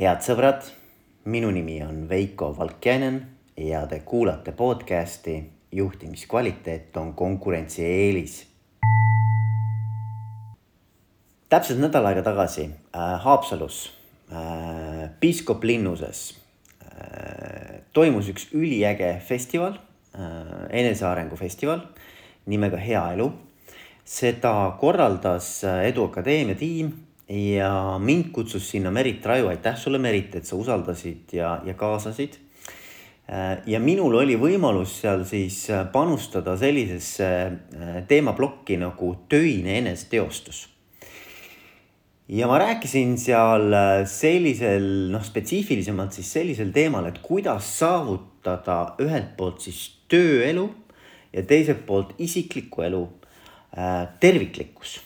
head sõbrad, minu nimi on Veiko Valkjanen ja te kuulate podcasti juhtimiskvaliteet on konkurentsieelis. täpselt nädal aega tagasi äh, Haapsalus äh, Piiskop linnuses äh, toimus üks üliäge festival äh,, enesearengu festival nimega Hea elu. seda korraldas äh, Eduakadeemia tiim ja mind kutsus sinna Merit Raju, aitäh sulle, Merit, et sa usaldasid ja, ja kaasasid. Äh, ja minul oli võimalus seal siis äh, panustada sellisesse äh, teemaplokki nagu töine eneseteostus. ja ma rääkisin seal sellisel noh, spetsiifilisemalt siis sellisel teemal, et kuidas saavutada ühelt poolt siis tööelu ja teiselt poolt isikliku elu terviklikkus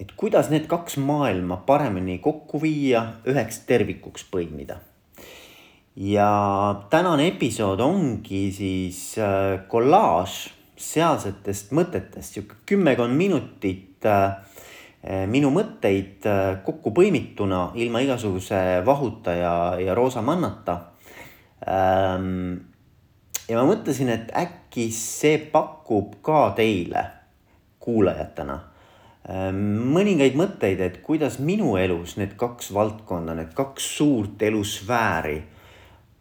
et kuidas need kaks maailma paremini kokku viia, üheks tervikuks põimida. ja tänane episood ongi siis äh, kollaaž sealsetest mõtetest, sihuke kümmekond minutit äh, minu mõtteid äh, kokku põimituna ilma igasuguse vahuta ja, ja roosa mannata ähm,. ja ma mõtlesin, et äkki see pakub ka teile kuulajatena mõningaid mõtteid, et kuidas minu elus need kaks valdkonda, need kaks suurt elusfääri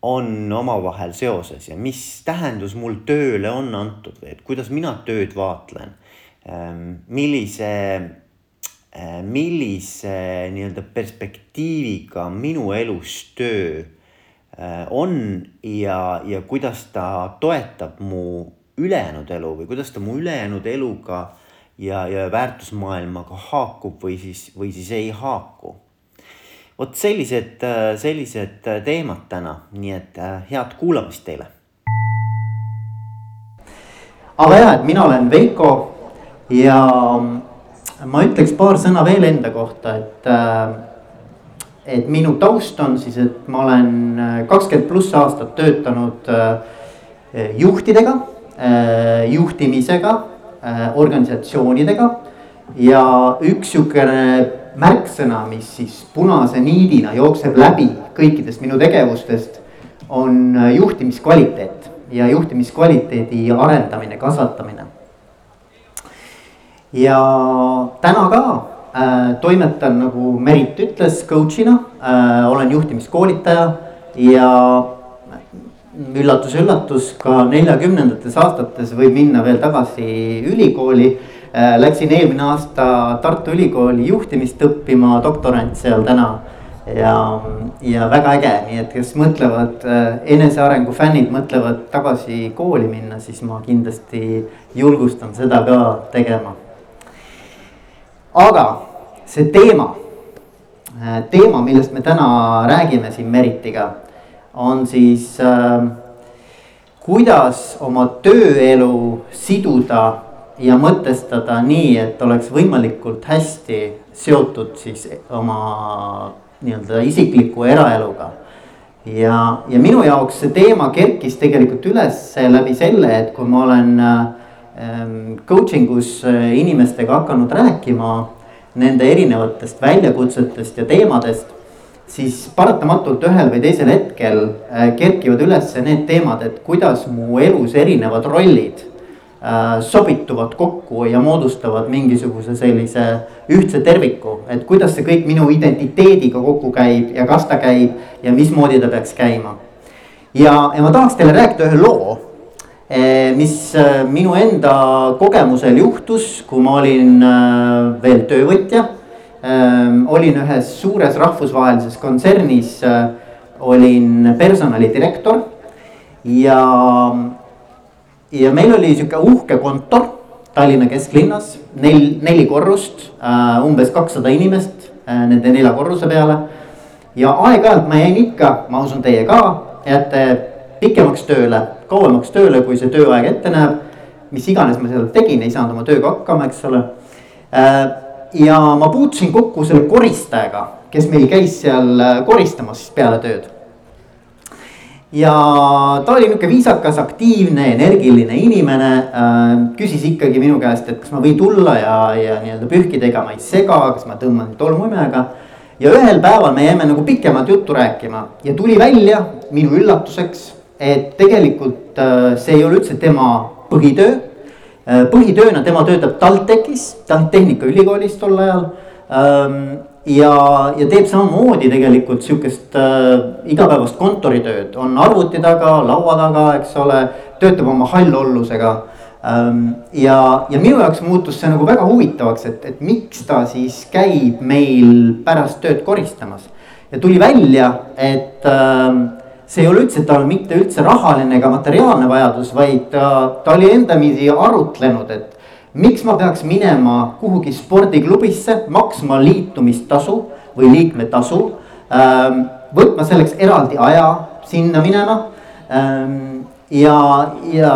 on omavahel seoses ja mis tähendus mul tööle on antud või et kuidas mina tööd vaatlen. Ehm, millise, eh, millise nii-öelda perspektiiviga minu elus töö eh, on ja, ja kuidas ta toetab mu ülejäänud elu või kuidas ta mu ülejäänud eluga ja, ja väärtusmaailmaga haakub või siis, või siis ei haaku. vot sellised, sellised teemad täna, nii et head kuulamist teile. aga ja, et mina olen Veiko ja ma ütleks paar sõna veel enda kohta, et et minu taust on siis, et ma olen kakskümmend pluss aastat töötanud juhtidega, juhtimisega organisatsioonidega. ja üks sihukene märksõna, mis siis punase niidina jookseb läbi kõikidest minu tegevustest, on äh, juhtimiskvaliteet ja juhtimiskvaliteedi arendamine, kasvatamine. ja täna ka äh, toimetan, nagu Merit ütles, coach'ina äh,, olen juhtimiskoolitaja ja üllatus-üllatus, ka neljakümnendates aastates võib minna veel tagasi ülikooli. Äh, läksin eelmine aasta Tartu Ülikooli juhtimist õppima, doktorant seal täna. ja, ja väga äge, nii et kes mõtlevad, äh, enesearengu fännid mõtlevad tagasi kooli minna, siis ma kindlasti julgustan seda ka tegema. aga see teema, äh, teema, millest me täna räägime siin Meritiga on siis äh, kuidas oma tööelu siduda ja mõtestada nii, et oleks võimalikult hästi seotud siis oma nii-öelda isikliku eraeluga. ja, ja minu jaoks see teema kerkis tegelikult üles läbi selle, et kui ma olen ähm, coaching us äh, inimestega hakanud rääkima nende erinevatest väljakutsetest ja teemadest siis paratamatult ühel või teisel hetkel äh, kerkivad üles need teemad, et kuidas mu elus erinevad rollid äh, sobituvad kokku ja moodustavad mingisuguse sellise ühtse terviku, et kuidas see kõik minu identiteediga kokku käib ja kas ta käib ja mismoodi ta peaks käima. ja, ja ma tahaks teile rääkida ühe loo, äh, mis minu enda kogemusel juhtus, kui ma olin veel töövõtja. Olin ühes suures rahvusvahelises kontsernis äh,, olin personalidirektor ja, ja meil oli sihuke uhke kontor Tallinna kesklinnas, nel-, neli korrust äh,, umbes kakssada inimest äh, nende nelja korruse peale. ja aeg-ajalt ma jäin ikka, ma usun, teie ka jääte pikemaks tööle, kauemaks tööle, kui see tööaeg ette näeb. mis iganes ma seal tegin, ei saanud oma tööga hakkama, eks ole ja ma puutusin kokku selle koristajaga, kes meil käis seal äh, koristamas peale tööd. ja ta oli nihuke viisakas, aktiivne, energiline inimene äh,. küsis ikkagi minu käest, et kas ma võin tulla ja, ja nii-öelda pühkida, ega ma ei sega, kas ma tõmban tolmuimejaga. ja ühel päeval me jäime nagu pikemat juttu rääkima ja tuli välja minu üllatuseks, et tegelikult äh, see ei ole üldse tema põhitöö. Äh, põhitööna tema töötab TalTechis, Tehnikaülikoolis tol ajal ähm, ja, ja teeb samamoodi tegelikult sihukest äh, igapäevast kontoritööd, on arvuti taga, laua taga, eks ole, töötab oma hallollusega ähm,. ja, ja minu jaoks muutus see nagu väga huvitavaks, et, et miks ta siis käib meil pärast tööd koristamas. ja tuli välja, et ähm, see ei ole üldse tal mitte üldse rahaline ega materiaalne vajadus, vaid ta, ta oli endamisi arutlenud, et miks ma peaks minema kuhugi spordiklubisse, maksma liitumistasu või liikmetasu. Ähm, võtma selleks eraldi aja sinna minema. Ähm, ja, ja,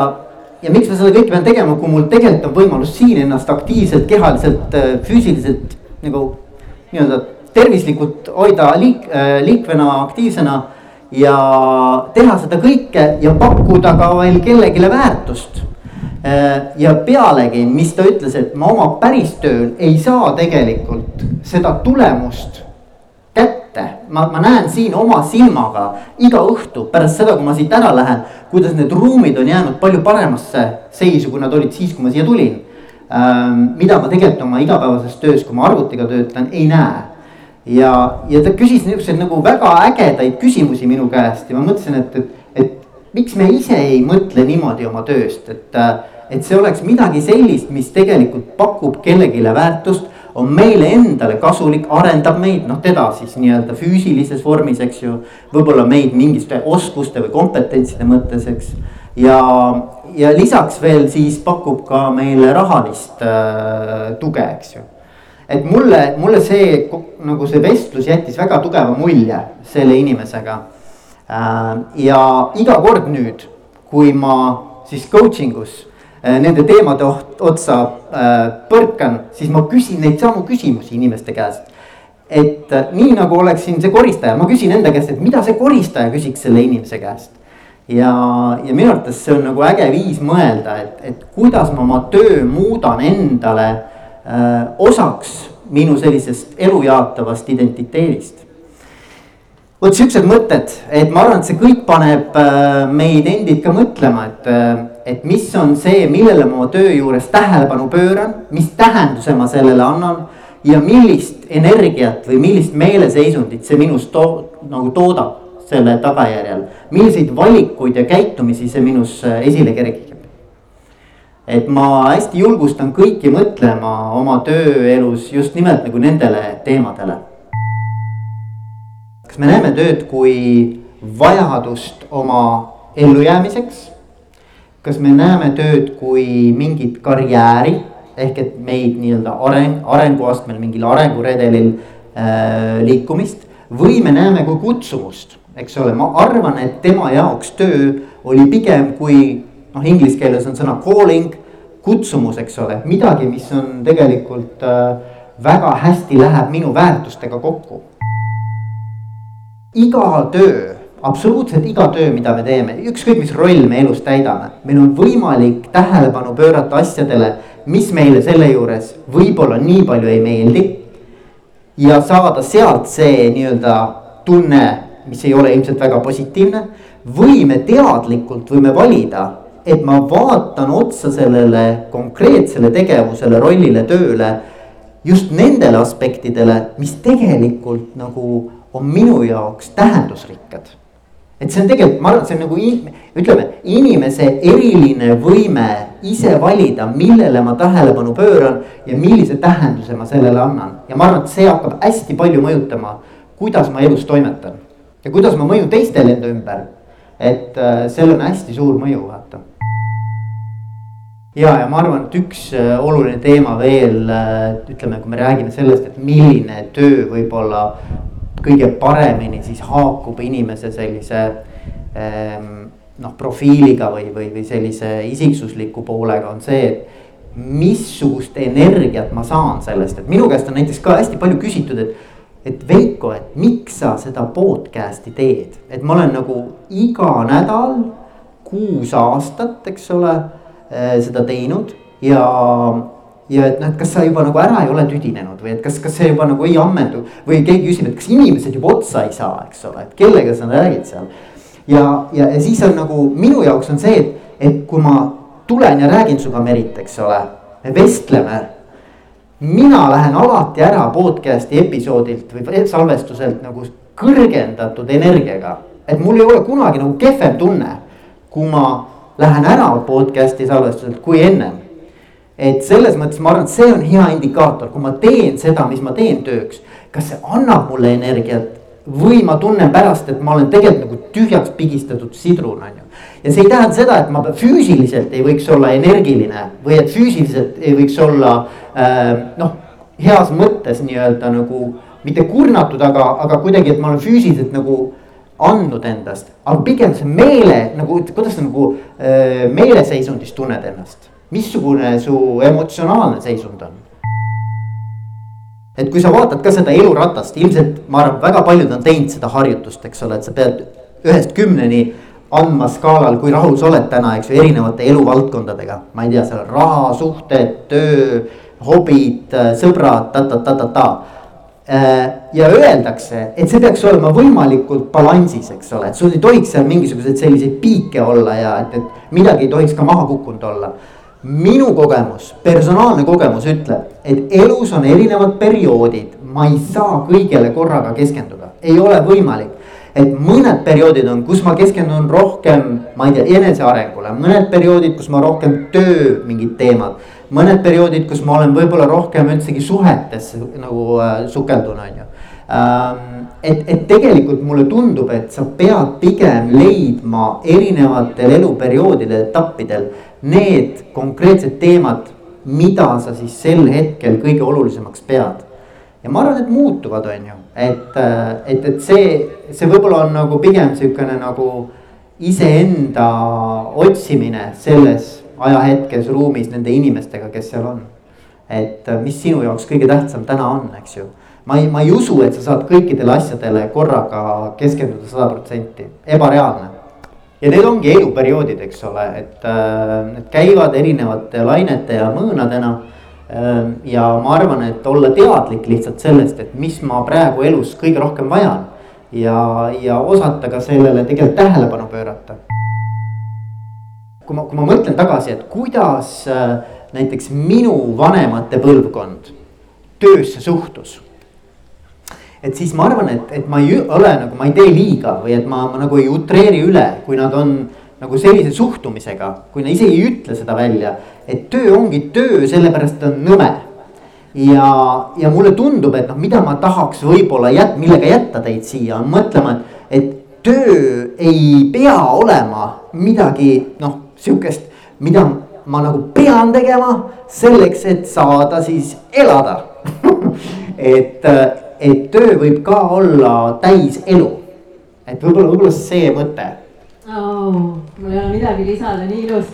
ja miks ma seda kõike pean tegema, kui mul tegelikult on võimalus siin ennast aktiivselt, kehaliselt, äh, füüsiliselt nagu nii-öelda tervislikult hoida liik-, äh, liikvena, aktiivsena. Ja teha seda kõike ja pakkuda ka veel kellelegi väärtust Äh, ja pealegi, mis ta ütles, et ma oma päris tööl ei saa tegelikult seda tulemust kätte. ma, ma näen siin oma silmaga iga õhtu pärast seda, kui ma siit ära lähen, kuidas need ruumid on jäänud palju paremasse seisu, kui nad olid siis, kui ma siia tulin. Ähm, mida ma tegelikult oma igapäevases töös, kui ma arvutiga töötan, ei näe ja, ja ta küsis niisuguseid nagu väga ägedaid küsimusi minu käest ja ma mõtlesin, et, et, et miks me ise ei mõtle niimoodi oma tööst, et et see oleks midagi sellist, mis tegelikult pakub kellelegi väärtust, on meile endale kasulik, arendab meid, noh teda siis nii-öelda füüsilises vormis, eks ju. võib-olla meid mingite oskuste või kompetentside mõttes, eks. ja, ja lisaks veel siis pakub ka meile rahalist äh, tuge, eks ju. Et mulle, mulle see nagu see vestlus jättis väga tugeva mulje selle inimesega äh,. ja iga kord nüüd, kui ma siis coaching us Äh, nende teemade otsa äh, põrkan, siis ma küsin neid samu küsimusi inimeste käest. et nii nagu oleksin see koristaja, ma küsin enda käest, et mida see koristaja küsiks selle inimese käest. ja, ja minu arvates see on nagu äge viis mõelda, et, et kuidas ma oma töö muudan endale osaks minu sellisest elujaatavast identiteedist vot siuksed mõtted, et ma arvan, et see kõik paneb meid endid ka mõtlema, et et mis on see, millele ma oma töö juures tähelepanu pööran, mis tähenduse ma sellele annan. ja millist energiat või millist meeleseisundit see minus to nagu toodab selle tagajärjel. milliseid valikuid ja käitumisi see minus äh, esile kergib. Et ma hästi julgustan kõiki mõtlema oma tööelus just nimelt nagu nendele teemadele. kas me näeme tööd kui vajadust oma ellujäämiseks? Kas me näeme tööd kui mingit karjääri ehk et meid nii-öelda areng, arenguastmel mingil arenguredelil äh, liikumist? Või me näeme kui kutsumust, eks ole, ma arvan, et tema jaoks töö oli pigem kui noh, inglise keeles on sõna calling, kutsumus, eks ole, midagi, mis on tegelikult äh, väga hästi läheb minu väärtustega kokku. iga töö absoluutselt iga töö, mida me teeme, ükskõik mis roll me elus täidame, meil on võimalik tähelepanu pöörata asjadele, mis meile selle juures võib-olla nii palju ei meeldi. ja saada sealt see nii-öelda tunne, mis ei ole ilmselt väga positiivne. või me teadlikult võime valida, et ma vaatan otsa sellele konkreetsele tegevusele, rollile, tööle. just nendele aspektidele, mis tegelikult nagu on minu jaoks tähendusrikkad et see on tegelikult, ma arvan, et see on nagu ütleme, inimese eriline võime ise valida, millele ma tähelepanu pööran ja millise tähenduse ma sellele annan. ja ma arvan, et see hakkab hästi palju mõjutama, kuidas ma elus toimetan ja kuidas ma mõjun teistele enda ümber. et äh, sellel on hästi suur mõju, vaata. Ja, ja ma arvan, et üks äh, oluline teema veel, äh, ütleme, kui me räägime sellest, et milline töö võib-olla kõige paremini siis haakub inimese sellise ähm, noh, profiiliga või, või, või sellise isiksusliku poolega on see, et missugust energiat ma saan sellest, et minu käest on näiteks ka hästi palju küsitud, et. et Veiko, et miks sa seda podcast'i teed, et ma olen nagu iga nädal kuus aastat, eks ole, seda teinud ja ja et noh, et kas sa juba nagu ära ei ole tüdinenud või et kas, kas see juba nagu ei ammendu või keegi küsib, et kas inimesed juba otsa ei saa, eks ole, et kellega sa räägid seal. ja, ja, ja siis on nagu minu jaoks on see, et, et kui ma tulen ja räägin sinuga, Merit, eks ole, me vestleme. mina lähen alati ära podcast'i episoodilt või salvestuselt nagu kõrgendatud energiaga, et mul ei ole kunagi nagu kehvem tunne, kui ma lähen ära podcast'i salvestuselt kui ennem et selles mõttes ma arvan, et see on hea indikaator, kui ma teen seda, mis ma teen tööks, kas see annab mulle energiat või ma tunnen pärast, et ma olen tegelikult nagu tühjaks pigistatud sidrun, on ju. ja see ei tähenda seda, et ma füüsiliselt ei võiks olla energiline või et füüsiliselt ei võiks olla äh, noh, heas mõttes nii-öelda nagu mitte kurnatud, aga, aga kuidagi, et ma olen füüsiliselt nagu andnud endast, aga pigem see meele nagu, kuidas sa nagu äh, meeleseisundis tunned ennast missugune su emotsionaalne seisund on? et kui sa vaatad ka seda eluratast, ilmselt ma arvan, väga paljud on teinud seda harjutust, eks ole, et sa pead ühest kümneni andma skaalal, kui rahul sa oled täna, eks ju, erinevate eluvaldkondadega. ma ei tea, seal raha, suhted, töö, hobid, sõbrad ta, ta-ta-ta-ta-ta. Äh, ja öeldakse, et see peaks olema võimalikult balansis, eks ole, et sul ei tohiks seal mingisuguseid selliseid piike olla ja et, et midagi ei tohiks ka maha kukkunud olla minu kogemus, personaalne kogemus ütleb, et elus on erinevad perioodid, ma ei saa kõigele korraga keskenduda, ei ole võimalik. Et mõned perioodid on, kus ma keskendun rohkem, ma ei tea, enesearengule, mõned perioodid, kus ma rohkem töö mingid teemad. mõned perioodid, kus ma olen võib-olla rohkem üldsegi suhetesse nagu äh, sukeldun, on ju ähm, et, et tegelikult mulle tundub, et sa pead pigem leidma erinevatel eluperioodidel, etappidel need konkreetsed teemad, mida sa siis sel hetkel kõige olulisemaks pead. Ja ma arvan, et muutuvad, on ju, et, et, et see, see võib-olla on nagu pigem sihukene nagu iseenda otsimine selles ajahetkes, ruumis nende inimestega, kes seal on. et mis sinu jaoks kõige tähtsam täna on, eks ju. Ma ei, ma ei usu, et sa saad kõikidele asjadele korraga keskenduda sada protsenti, ebareaalne. Ja need ongi eluperioodid, eks ole, et äh, need käivad erinevate lainete ja mõõnadena. Ja ma arvan, et olla teadlik lihtsalt sellest, et mis ma praegu elus kõige rohkem vajan. ja, ja osata ka sellele tegelikult tähelepanu pöörata. kui ma, kui ma mõtlen tagasi, et kuidas näiteks minu vanemate põlvkond töösse suhtus et siis ma arvan, et, et ma ei ole nagu, ma ei tee liiga või et ma, ma nagu ei utreeri üle, kui nad on nagu sellise suhtumisega, kui nad ise ei ütle seda välja. Et töö ongi töö, sellepärast ta on nõme. ja, ja mulle tundub, et noh, mida ma tahaks võib-olla jät-, millega jätta teid siia, on mõtlema, et, et töö ei pea olema midagi noh, sihukest, mida ma nagu pean tegema selleks, et saada siis elada et et töö võib ka olla täis elu. et võib-olla, võib-olla see mõte oh,. mul ei ole midagi lisada, nii ilus